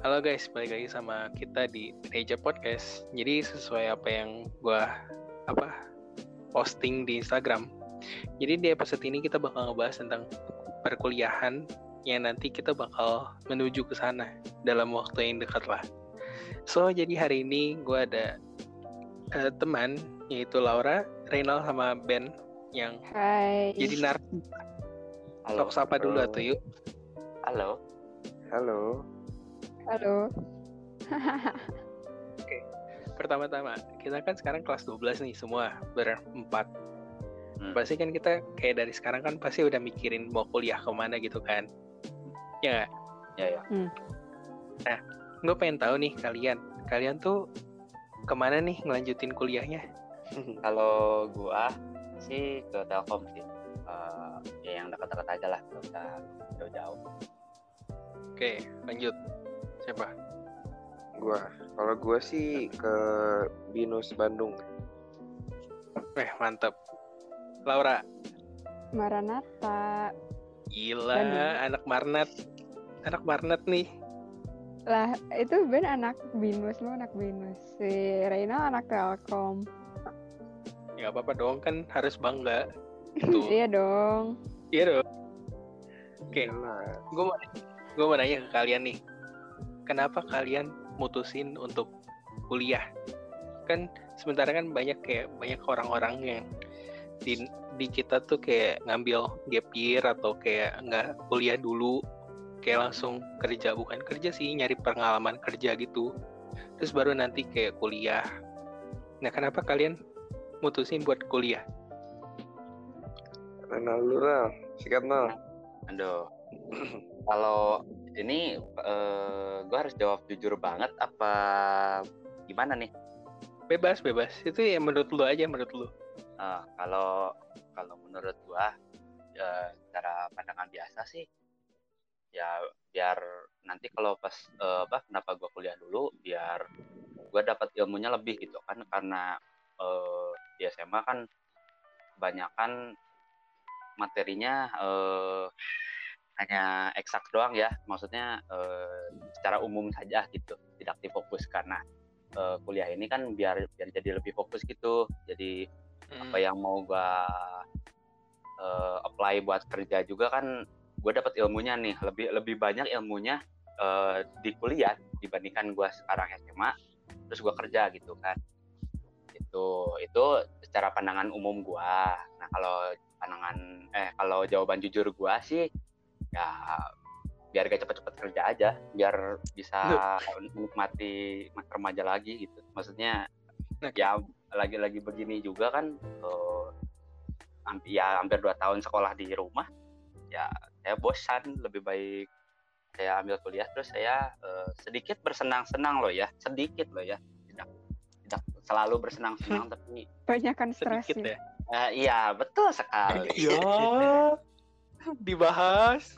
Halo guys, balik lagi sama kita di Reja Podcast. Jadi sesuai apa yang gua apa posting di Instagram. Jadi di episode ini kita bakal ngebahas tentang perkuliahan yang nanti kita bakal menuju ke sana dalam waktu yang dekat lah. So jadi hari ini gua ada uh, teman yaitu Laura, Reynal sama Ben yang Hai. jadi nar. Halo. Sok sapa dulu atau yuk. Halo. Halo. Halo. Pertama-tama, kita kan sekarang kelas 12 nih semua berempat. Hmm. Pasti kan kita kayak dari sekarang kan pasti udah mikirin mau kuliah ke mana gitu kan. Ya nggak? Ya ya. Gue pengen tahu nih kalian. Kalian tuh ke mana nih ngelanjutin kuliahnya? Kalau gua sih ke Telkom sih. Eh, ya yang dekat-dekat aja lah, nggak usah jauh-jauh. Oke, lanjut. Siapa? Gua. Kalau gua sih ke Binus Bandung. Eh, mantap. Laura. Maranata. Gila, Bandung. anak Marnat. Anak Marnat nih. Lah, itu Ben anak Binus, lu anak Binus. Si Reina anak Telkom. Ya apa-apa dong, kan harus bangga. Iya dong. Iya dong. Oke, Gila. gue mau gue mau nanya ke kalian nih kenapa kalian mutusin untuk kuliah kan sementara kan banyak kayak banyak orang-orang yang di di kita tuh kayak ngambil gap year atau kayak nggak kuliah dulu kayak langsung kerja bukan kerja sih nyari pengalaman kerja gitu terus baru nanti kayak kuliah nah kenapa kalian mutusin buat kuliah Renal lu. Sikat, Nal. Aduh. Kalau ini eh gua harus jawab jujur banget apa gimana nih? bebas bebas. Itu ya menurut lu aja menurut lu. Eh, kalau kalau menurut gua ya, cara pandangan biasa sih ya biar nanti kalau pas eh, apa kenapa gua kuliah dulu biar gua dapat ilmunya lebih gitu kan. Karena eh, di SMA kan kebanyakan materinya eh, hanya eksak doang ya. Maksudnya eh, secara umum saja gitu tidak difokuskan nah eh, kuliah ini kan biar biar jadi lebih fokus gitu. Jadi apa Hmm. yang mau gua eh, apply buat kerja juga kan gue dapat ilmunya nih. Lebih lebih banyak ilmunya eh, di kuliah dibandingkan gua sekarang SMA terus gua kerja gitu kan. Itu itu secara pandangan umum gua. Nah kalau pandangan eh kalau jawaban jujur gua sih ya biar gak cepet-cepet kerja aja biar bisa menikmati masa remaja lagi gitu. Maksudnya Oke. ya lagi-lagi begini juga kan hampir ya hampir dua tahun sekolah di rumah ya saya bosan lebih baik saya ambil kuliah. Terus saya eh, sedikit bersenang-senang loh ya sedikit loh ya. Tidak tidak selalu bersenang-senang tapi Banyakan stres sedikit sih. ya. Eh, iya betul sekali. Ya dibahas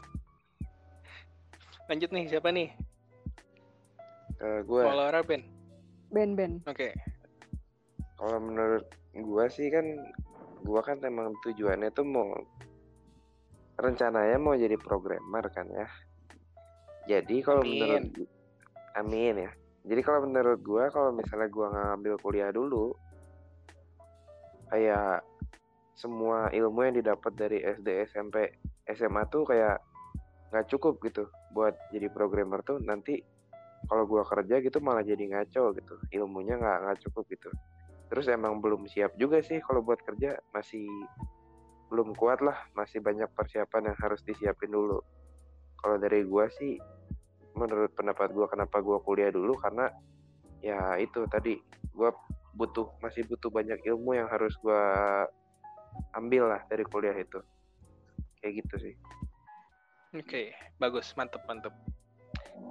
lanjut nih siapa nih Eh, gua. kalau Laura Ben Ben Ben. oke Kalau menurut gua sih kan gua kan emang tujuannya tuh mau rencananya mau jadi programmer kan ya. Jadi kalau menurut Amin ya. Jadi kalau menurut gua kalau misalnya gua nggak ngambil kuliah dulu kayak semua ilmu yang didapat dari SD, SMP, SMA tuh kayak nggak cukup gitu buat jadi programmer tuh nanti kalau gua kerja gitu malah jadi ngaco gitu ilmunya nggak nggak cukup gitu. Terus emang belum siap juga sih kalau buat kerja masih belum kuat lah masih banyak persiapan yang harus disiapin dulu. Kalau dari gua sih menurut pendapat gua kenapa gua kuliah dulu karena ya itu tadi gua butuh masih butuh banyak ilmu yang harus gua ambil lah dari kuliah itu kayak gitu sih oke bagus mantep mantep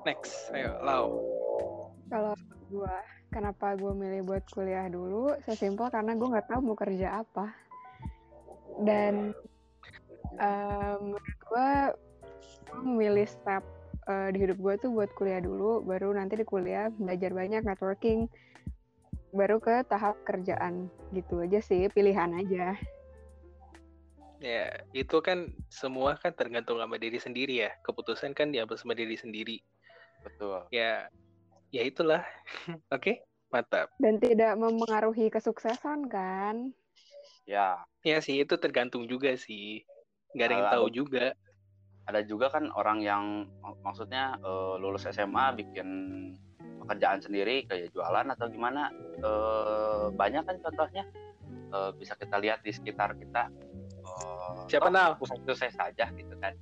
next ayo Lau Kalau gua, kenapa gua milih buat kuliah dulu? Sesimpel karena gua nggak tahu mau kerja apa. Dan eh, menurut gua, gua memilih step eh, di hidup gua tuh buat kuliah dulu, baru nanti di kuliah belajar banyak networking, baru ke tahap kerjaan gitu aja sih, pilihan aja. Ya itu kan semua kan tergantung sama diri sendiri ya. Keputusan kan diambil sama diri sendiri. Betul. Ya ya itulah. Oke mantap. Dan tidak mempengaruhi kesuksesan kan? ya. Ya sih itu tergantung juga sih. Nggak ada yang tahu juga. Ada juga kan orang yang mak- maksudnya eh, lulus SMA bikin pekerjaan sendiri kayak jualan atau gimana. Eh, banyak kan contohnya. Eh, bisa kita lihat di sekitar kita Siapa, toh, Nal? sukses-sukses saja gitu kan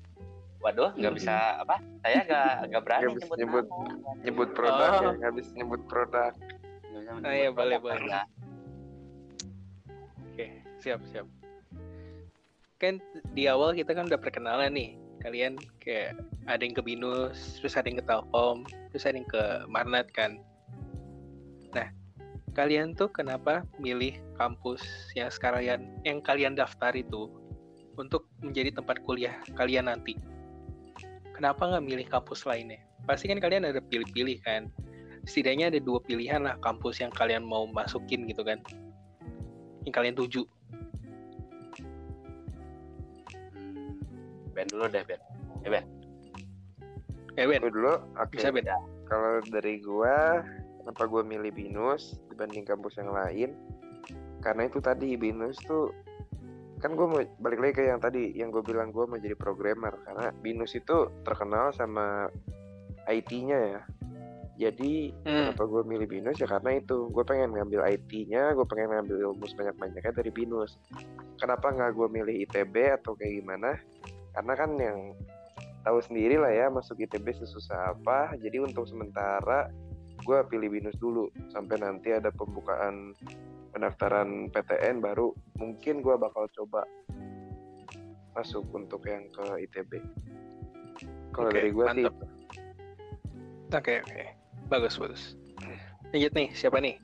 waduh nggak Hmm. bisa apa saya nggak nggak berani bisa nyebut nyebut. nama. Nyebut produk Oh. ya, nggak bisa nyebut produk. Ah, menyebut iya, boleh, boleh. oke siap siap kan di awal kita kan udah perkenalan nih kalian kayak ada yang ke binus terus ada yang ke telkom terus ada yang ke marnat kan nah kalian tuh kenapa milih kampus yang sekarang yang kalian daftar itu untuk menjadi tempat kuliah kalian nanti. Kenapa nggak milih kampus lainnya? Pasti kan kalian ada pilih-pilih kan. Setidaknya ada dua pilihan lah kampus yang kalian mau masukin gitu kan. Yang kalian tuju. Ben dulu deh Ben. Eh Ben. Gue dulu, oke. bisa beda Kalau dari gua, kenapa gua milih Binus dibanding kampus yang lain? Karena itu tadi Binus tuh kan gue mau balik lagi ke yang tadi yang gue bilang gue mau jadi programmer karena Binus itu terkenal sama IT-nya ya. Jadi Hmm. kenapa gue milih Binus ya karena itu gue pengen ngambil IT-nya, gue pengen ngambil ilmu sebanyak-banyaknya dari Binus. Kenapa nggak gue milih ITB atau kayak gimana? Karena kan yang tahu sendiri lah ya masuk ITB sesusah apa. Jadi untuk sementara gue pilih Binus dulu sampai nanti ada pembukaan pendaftaran PTN baru mungkin gue bakal coba masuk untuk yang ke ITB. Kalau Oke, dari gue sih. Oke oke, bagus bagus. Lanjut nih, siapa nih?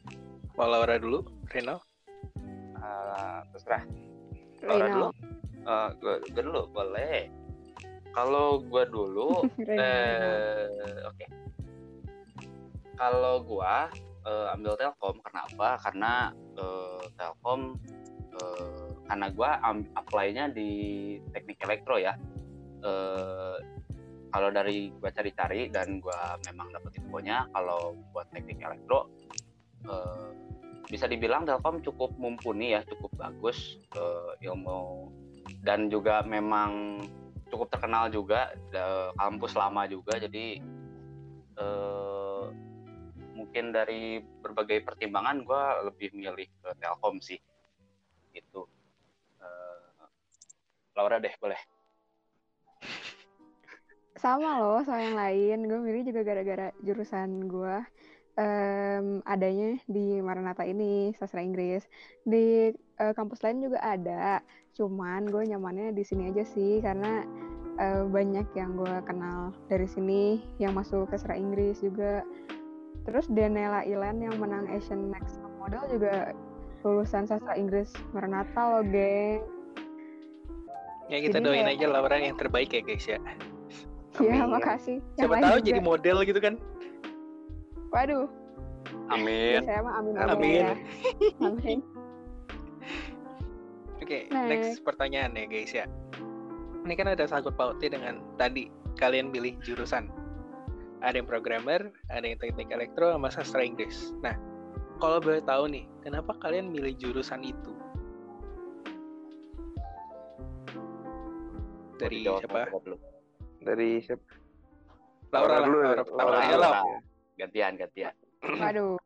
Mau Laura dulu, Reno? Eh, terserah Laura dulu Reno. Eh, gue, gue dulu boleh kalau gue dulu eh oke kalau gua eh, ambil Telkom. Karena apa? Karena eh, Telkom eh, karena gua am- apply-nya di teknik elektro ya. Eh, kalau dari gua cari-cari dan gua memang dapet infonya kalau buat teknik elektro eh, bisa dibilang Telkom cukup mumpuni ya cukup bagus eh, ilmu. Dan juga memang cukup terkenal juga da- kampus lama juga. Jadi eh, mungkin dari berbagai pertimbangan gue lebih milih ke Telkom sih gitu Eh, Laura deh boleh Sama loh sama yang lain. Gue milih juga gara-gara jurusan gue em, adanya di Maranatha ini, sastra Inggris. Di eh, kampus lain juga ada. Cuman gue nyamannya di sini aja sih karena eh, banyak yang gue kenal dari sini yang masuk ke sastra Inggris juga. Terus Daniela Ilan yang menang Asian Next Top Model juga lulusan sastra Inggris Maranatha loh, geng. Ya kita Jadi doain kayak- aja Laura yang terbaik ya guys ya. Iya, makasih. Yang Siapa tahu juga. jadi model gitu kan? Waduh, Amin saya mah amin Amin. amin. Ya. Amin. Oke, Next. next pertanyaan ya guys ya. Ini kan ada sangkut pautnya dengan tadi kalian pilih jurusan. Ada yang programmer, ada yang teknik elektro, sama sastra Inggris. Nah, kalau boleh tahu nih, kenapa kalian milih jurusan itu? Dari siapa? dulu. dari siapa? Laura, lah, dulu ya. Laura. Laura, Ayo, Laura. Lau. gantian gantian Waduh.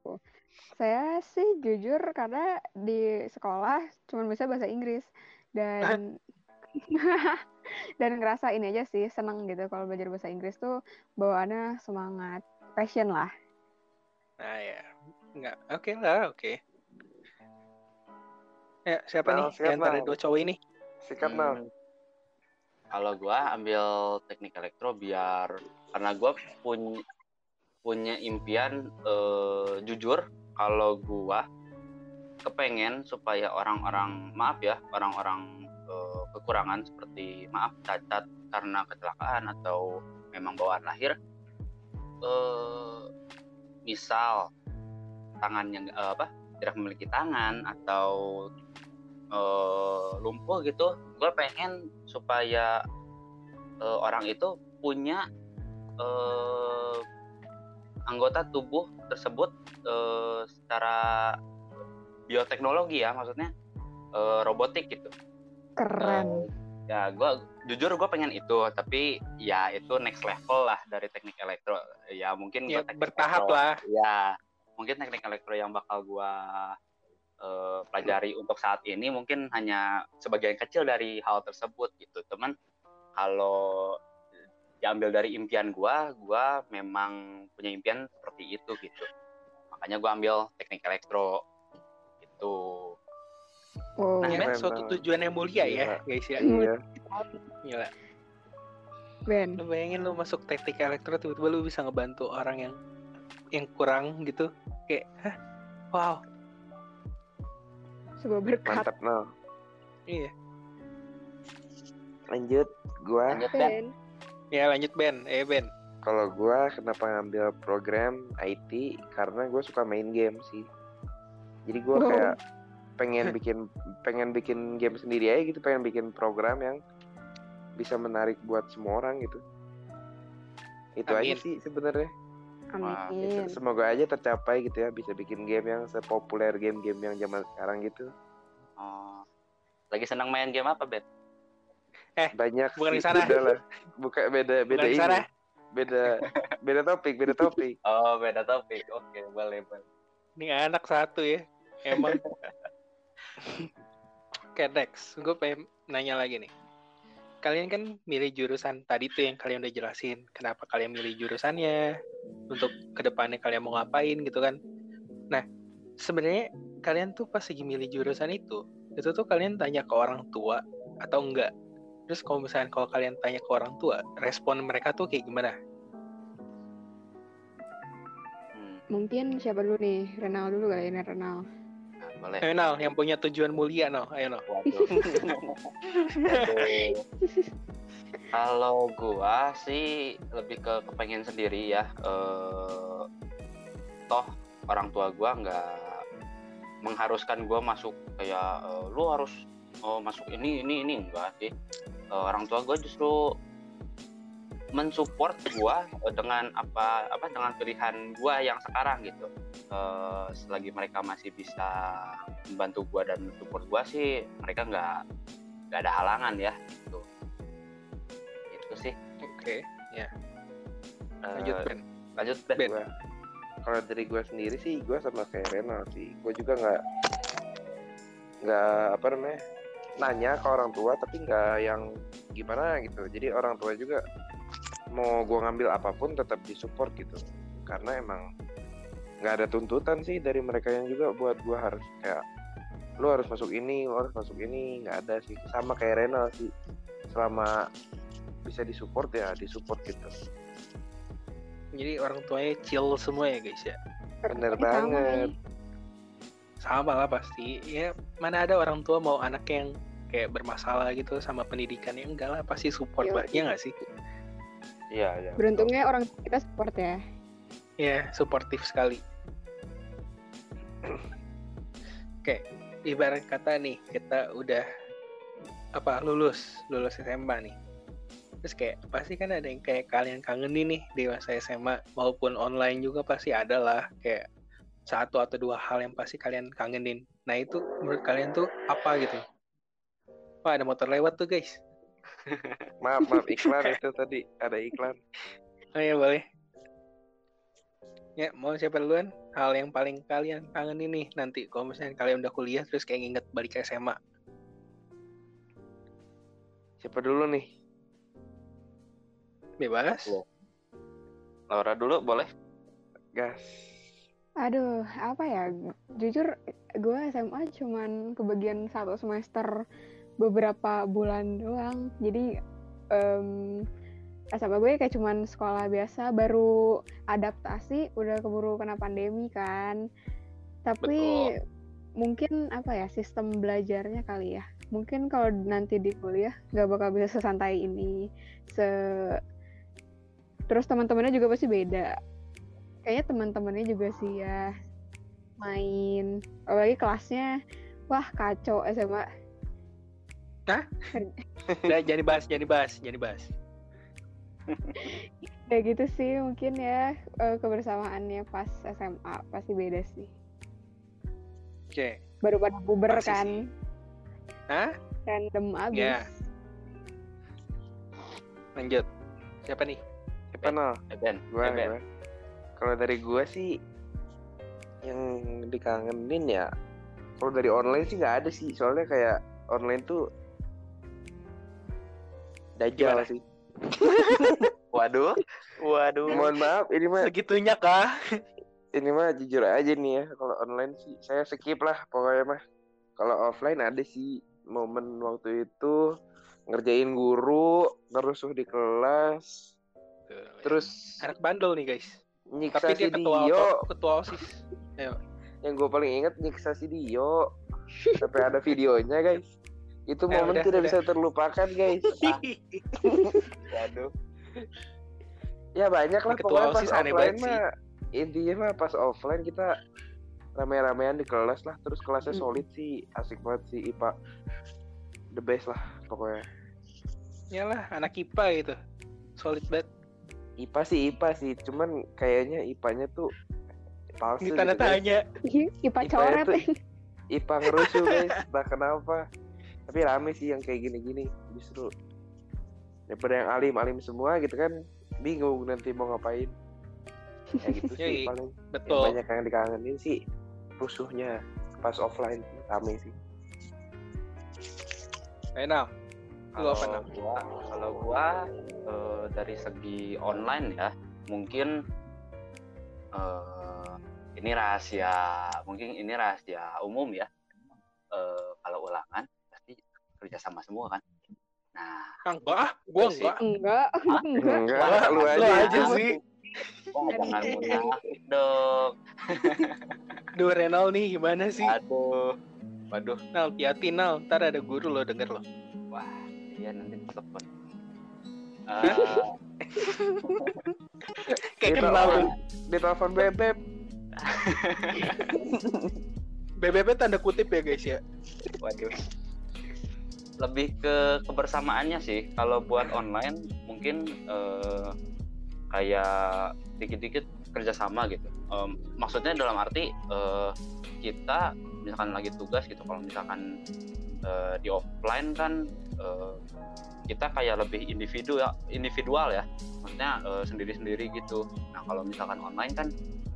Saya sih jujur karena di sekolah cuma bisa bahasa Inggris dan dan ngerasa ini aja sih seneng gitu kalau belajar bahasa Inggris tuh bawaannya semangat, passion lah. Nah ya, nggak. Oke lah, oke. Ya, siapa Nal, nih siap, di antara Nal. dua cowok ini? Sikat Hmm, kalau gua ambil teknik elektro biar karena gua punya punya impian eh, jujur kalau gua kepengen supaya orang-orang maaf ya orang-orang kekurangan seperti maaf cacat karena kecelakaan atau memang bawaan lahir eh misal tangan yang eh, apa tidak memiliki tangan atau eh, lumpuh gitu gue pengen supaya eh, orang itu punya eh, anggota tubuh tersebut eh, secara bioteknologi ya maksudnya eh, robotik gitu Keren. Eh, ya gue jujur gue pengen itu tapi ya itu next level lah dari teknik elektro ya mungkin Ya, bertahap elektro- lah. ya mungkin teknik elektro yang bakal gue eh, pelajari untuk saat ini mungkin hanya sebagian kecil dari hal tersebut gitu teman kalau diambil dari impian gue gue memang punya impian seperti itu gitu makanya gue ambil teknik elektro Wow. Nah, Ya, Keren suatu tujuan yang mulia ya, Gila. guys ya. Iya. Gila. Ben. Lu bayangin lu masuk teknik elektro tiba-tiba lu bisa ngebantu orang yang yang kurang gitu. Kayak, hah? Wow. Sebuah berkat. Mantap Nal. Iya. Lanjut, gua lanjut Ben Ben. Ya lanjut Ben. Eh Ben. kalau gua kenapa ngambil program IT karena gue suka main game sih. Jadi gua Oh. kayak pengen bikin pengen bikin game sendiri aja gitu, pengen bikin program yang bisa menarik buat semua orang gitu. Itu aja Amin. sih sebenarnya. Wah, Ya, Amin. Semoga aja tercapai gitu ya bisa bikin game yang sepopuler game-game yang zaman sekarang gitu. Oh. lagi senang main game apa Ben Banyak Bukan sih, di sana. udah lah. Bukan beda beda Bukan di ini. sana. Beda beda topik, beda topik. oh beda topik oke boleh boleh Ini anak satu ya. Emang. Oke next. Gue pengen nanya lagi nih. Kalian kan milih jurusan tadi tuh yang kalian udah jelasin. Kenapa kalian milih jurusannya? Untuk ke depannya kalian mau ngapain gitu kan? Nah, sebenarnya kalian tuh pas lagi milih jurusan itu, itu tuh kalian tanya ke orang tua atau enggak? Terus kalau misalnya kalau kalian tanya ke orang tua, respon mereka tuh kayak gimana? hmm, Mungkin siapa dulu nih? Renal dulu kali ini Renal. Boleh Ayo Nal, yang punya tujuan mulia no, ayo. Aduh. Kalau gua sih lebih ke kepengen sendiri ya. Eh, toh orang tua gua nggak mengharuskan gua masuk kayak eh, lu harus oh, masuk ini ini ini enggak sih. Eh, orang tua gua justru mensupport gua eh, dengan apa apa dengan pilihan gua yang sekarang gitu. Eh, selagi mereka masih bisa membantu gua dan support gua sih mereka nggak nggak ada halangan ya gitu. Itu sih. Oke, Eh, lanjut Ben. lanjut Ben, Ben. gua kalau dari gue sendiri sih gue sama kayak Renal sih. Gue juga nggak nggak apa namanya nanya ke orang tua tapi nggak yang gimana gitu. Jadi orang tua juga mau gue ngambil apa pun tetap disupport gitu karena emang nggak ada tuntutan sih dari mereka yang juga buat gue harus kayak lu harus masuk ini lu harus masuk ini nggak ada sih sama kayak Renal sih selama bisa disupport ya disupport gitu Jadi orang tuanya chill semua ya guys ya. bener Eh, sama banget. Sama lah pasti. Ya mana ada orang tua mau anak yang kayak bermasalah gitu sama pendidikannya enggak lah pasti support Yoi. lah ya nggak sih? Iya iya Beruntungnya orang tua kita support ya. Ya suportif sekali. Oke, ibarat kata nih kita udah apa lulus lulus SMA nih. Terus kayak pasti kan ada yang kayak kalian kangenin nih di masa SMA maupun online juga pasti ada lah kayak satu atau dua hal yang pasti kalian kangenin. Nah itu menurut kalian tuh apa gitu? Wah ada motor lewat tuh guys. Maaf, maaf iklan itu tadi ada iklan. Oh ya boleh. Ya mau siapa duluan? Hal yang paling kalian kangenin nih nanti kalau misalnya kalian udah kuliah terus kayak nginget balik ke SMA. Siapa dulu nih? Bebas. Iya. Laura dulu boleh Gas. Aduh, apa ya? Jujur, gue SMA cuman kebagian satu semester beberapa bulan doang. Jadi em, SMA gue kayak cuman sekolah biasa, baru adaptasi, udah keburu kena pandemi kan. Tapi mungkin apa ya sistem belajarnya kali ya. Mungkin kalau nanti di kuliah nggak bakal bisa sesantai ini. Se Terus teman-temannya juga pasti beda kayaknya teman-temannya juga sih ya main apalagi kelasnya wah kacau SMA Udah, jangan dibahas, jangan dibahas, jangan dibahas. ya gitu sih mungkin ya eh, kebersamaannya pas SMA pasti beda sih Oke. baru pada puber Pasti kan sih. Hah? random abis Ya. Lanjut. Siapa nih? Siapa Nol? Eben, Gua. Kalau dari gua sih yang dikangenin ya kalau dari online sih nggak ada sih soalnya kayak online tuh dajjal Gimana? sih Waduh, waduh. mohon maaf ini mah Segitunya kah? ini mah jujur aja nih ya kalau online sih saya skip lah pokoknya mah kalau offline ada sih momen waktu itu ngerjain guru ngerusuh di kelas terus anak bandel nih guys. nyiksa Tapi si dia ketua Dio ketua OSIS. yang gue paling inget nyiksa si Dio sampai ada videonya guys itu Ya, momen udah, tidak udah. bisa terlupakan guys Ah, Waduh. ya banyak lah Ketua pokoknya pas offline mah intinya mah pas offline kita rame-ramean di kelas lah terus kelasnya Hmm. solid sih asik banget sih IPA the best lah pokoknya Yalah, anak IPA gitu. Solid banget. IPA sih IPA sih cuman kayaknya IPA-nya tuh palsu gitu, tanda guys. tanya. IPA IPA coret IPA ngerusuh guys entah kenapa tapi rame sih yang kayak gini-gini justru daripada yang alim-alim semua gitu kan bingung nanti mau ngapain ya gitu sih Yoi, paling yang Betul. banyak yang dikangenin sih rusuhnya pas offline rame sih Enak. Lu apa, Kalau Nam? gua, kalau gua eh, dari segi online ya, mungkin eh, ini rahasia, mungkin ini rahasia umum ya. Eh, kalau ulangan kerja sama semua kan. Nah, Ah, enggak ah, gua sih. enggak. enggak enggak enggak Wah, lu lu aja, aja sih. kok jangan munafik dong. Duh Renal nih gimana sih? Aduh, waduh, Nal, hati-hati Nal. Ntar ada guru lo denger lo. wah, iya nanti telepon. Eh, Kayak Itu kenal di telepon bebek BBB tanda kutip ya guys ya. Waduh. Lebih ke kebersamaannya sih. Kalau buat online mungkin eh, kayak dikit-dikit kerjasama gitu. Em, maksudnya dalam arti eh, kita misalkan lagi tugas gitu. Kalau misalkan eh, di offline kan eh, kita kayak lebih individu ya, individual ya. Maksudnya eh, sendiri-sendiri gitu. Nah kalau misalkan online kan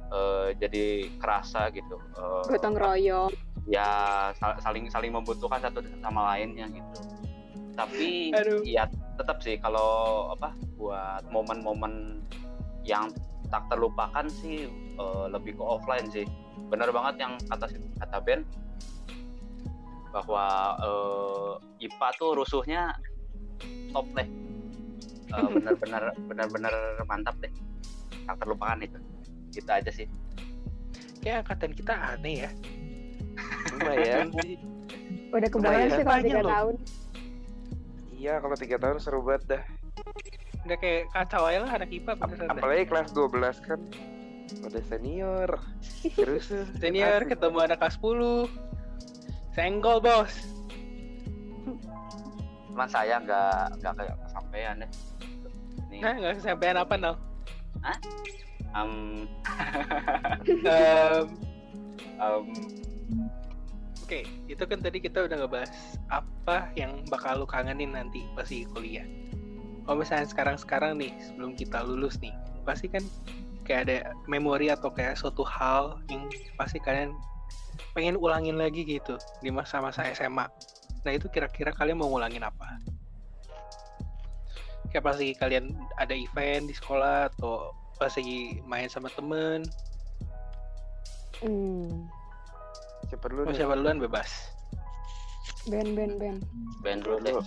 eh, jadi kerasa gitu. Eh, gotong royong ya sal- saling saling membutuhkan satu sama lainnya gitu. Tapi Aduh. ya tetap sih kalau apa buat momen-momen yang tak terlupakan sih eh, lebih ke offline sih. Benar banget yang kata kata Ben bahwa eh, IPA tuh rusuhnya top deh. Eh, benar-benar benar-benar mantap deh. Tak terlupakan itu. Gitu aja sih. Kayak angkatan kita aneh ya. Lumayan sih. Udah kebayang sih kalau tiga tahun? Iya kalau tiga tahun seru banget dah. Udah kayak kacau aja lah anak IPA dah. apalagi kelas 12 kan. Udah senior. Terus Senior asik. ketemu anak kelas 10. Senggol bos. cuman saya nggak nggak kayak kesampaian deh. Ini Nah, nggak kesampaian apa Nal? em, Em, em, Oke, itu kan tadi kita udah ngebahas apa yang bakal lu kangenin nanti pasti kuliah. Kalau misalnya sekarang-sekarang nih, sebelum kita lulus nih, pasti kan kayak ada memori atau kayak suatu hal yang pasti kalian pengen ulangin lagi gitu di masa-masa SMA. Nah itu kira-kira kalian mau ngulangin apa? Kayak pasti kalian ada event di sekolah atau pasti main sama temen, hmm. Siapa dulu nih siapa duluan bebas. ben ben ben Ben dulu deh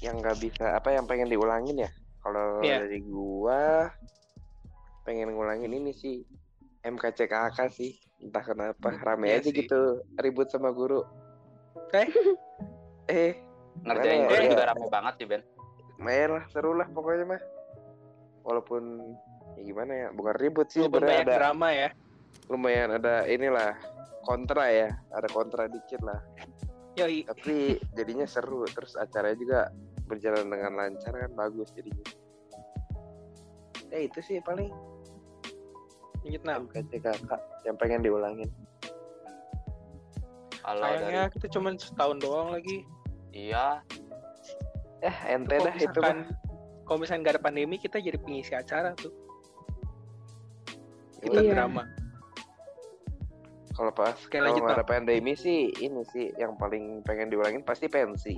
yang nggak bisa apa yang pengen diulangin ya kalau Iya. dari gua pengen ngulangin ini sih MKCKK sih entah kenapa rame Iya aja sih. gitu ribut sama guru Eh? eh ngerjain gue ya? juga rame banget sih Ben main lah seru lah pokoknya mah walaupun ya gimana ya bukan ribut sih Walaupun sebenarnya banyak ada drama ya. Lumayan ada inilah kontra ya ada kontra dikit lah Yoi, tapi jadinya seru terus acaranya juga berjalan dengan lancar kan bagus jadinya ya itu sih paling Lanjut nah. MKCKK yang pengen diulangin Kalau dari Sayangnya kita cuma setahun doang lagi. iya eh ente dah itu mah kalau misalnya nggak ada pandemi kita jadi pengisi acara tuh. Kita Iya. drama. Kalau pas Oke, kalau lanjut, nggak ada pandemi sih ini sih yang paling pengen diulangin pasti pensi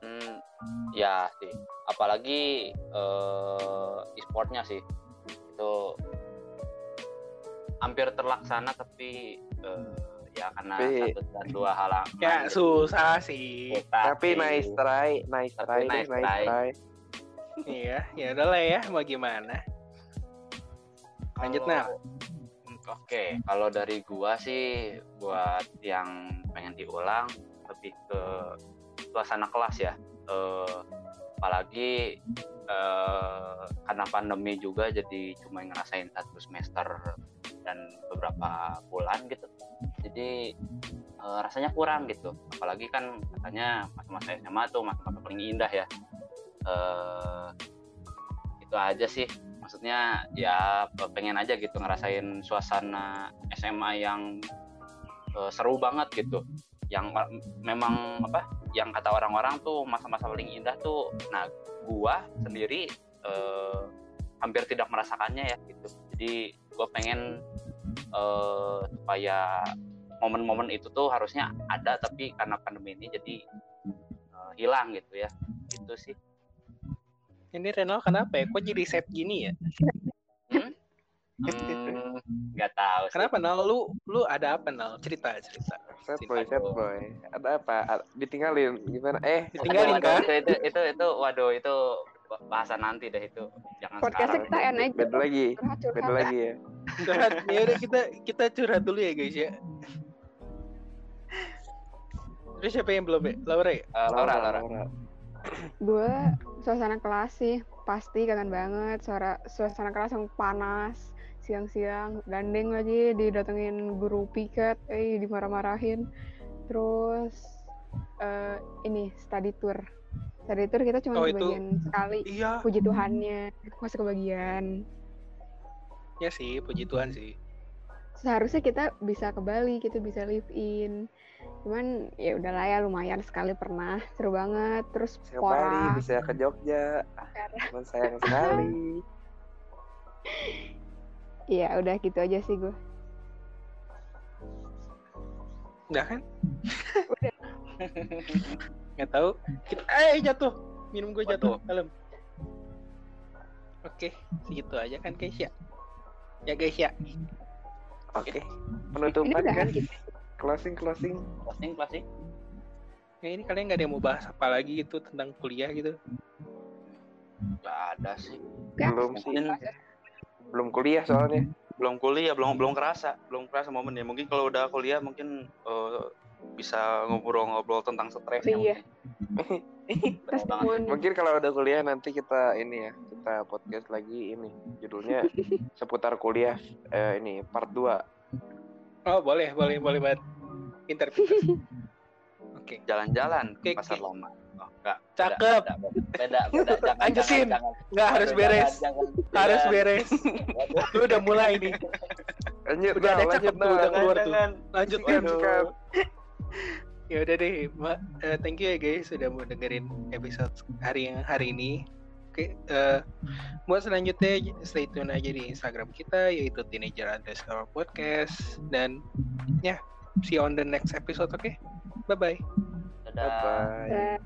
hmm, ya sih apalagi eh, e-sportnya sih itu hampir terlaksana tapi eh, ya karena Tapi- satu dan dua halang Ya susah sih. tapi nice try nice Tapi try nice nice try. try Iya, ya udahlah ya, mau gimana? Lanjut, Nel. Oke, kalau dari gua sih buat yang pengen diulang lebih ke suasana kelas ya. Eh, apalagi eh, karena pandemi juga jadi cuma ngerasain satu semester dan beberapa bulan gitu. Jadi eh, rasanya kurang gitu. Apalagi kan katanya masa-masa SMA tuh masa-masa paling indah ya. Eh, itu aja sih maksudnya ya pengen aja gitu ngerasain suasana SMA yang eh, seru banget gitu. Yang ma- memang apa yang kata orang-orang tuh masa-masa paling indah tuh nah gua sendiri eh, hampir tidak merasakannya ya gitu. Jadi gua pengen eh, supaya momen-momen itu tuh harusnya ada tapi karena pandemi ini jadi eh, hilang gitu ya. Itu sih Ini Renal kenapa ya? Kok jadi set gini ya? Hmm, nggak tahu sih. Kenapa Nal? Lu lu ada apa Nal? Cerita cerita. set boy set boy ada apa A- ditinggalin gimana eh Ditinggalin, Waduh, kah? Itu, itu, itu, itu, waduh, itu bahasan nanti deh itu. Jangan Podcastnya sekarang. kita enak aja. beda lagi Curhat-curhat. beda lagi ya Curhat. ya udah kita kita curhat dulu ya guys ya. Terus siapa yang belum ya? Laura ya? Eh, Laura, Laura. Gue suasana kelas sih pasti kangen banget. Suara suasana kelas yang panas siang-siang gandeng lagi didatengin guru piket eh dimarah-marahin. Terus eh, ini study tour. Study tour kita cuma Oh, itu- kebagian sekali. Iya. puji Tuhannya masuk kebagian. Ya sih, puji Tuhan sih. seharusnya kita bisa ke Bali kita bisa live in cuman ya udahlah ya lumayan sekali pernah seru banget terus Bali pora bisa ke Jogja cuman sayang sekali ya udah gitu aja sih gue Udah kan? Udah. Nggak tahu. Kita, eh jatuh. Minum gue jatuh. Kalem. Oke, segitu aja kan guys ya. Ya guys ya. oke penutupan kan gitu closing closing Closing, closing. Ya ini kalian nggak ada yang mau bahas apa lagi gitu tentang kuliah gitu? Gak ada sih. Ya, belum sih belum kuliah soalnya belum kuliah belum belum kerasa belum kerasa momennya mungkin kalau udah kuliah mungkin eh, bisa ngobrol-ngobrol tentang stres ya Iya. mungkin. mungkin kalau udah kuliah nanti kita ini ya kita podcast lagi ini judulnya seputar kuliah eh, ini part 2 Oh boleh, boleh, boleh banget. Pinter, pinter. Oke. Jalan-jalan Oke, ke pasar oke. lama. Oh, enggak. Cakep. Beda, beda, beda. beda. Jangan, Lanjutin. jangan, jangan. Nggak harus beres. jangan, jangan. Harus Jangan. beres. Lu udah mulai nih. lanjut Udah ada lanjut cakep tuh, udah keluar tuh. Lanjut Lanjut. Ya udah deh, Ma. Eh, thank you ya guys sudah mau dengerin episode hari yang hari ini. Oke, eh, buat selanjutnya stay tune aja di Instagram kita yaitu teenager underscore podcast. Dan ya see you on the next episode oke? Bye bye Dadah. bye bye Eh,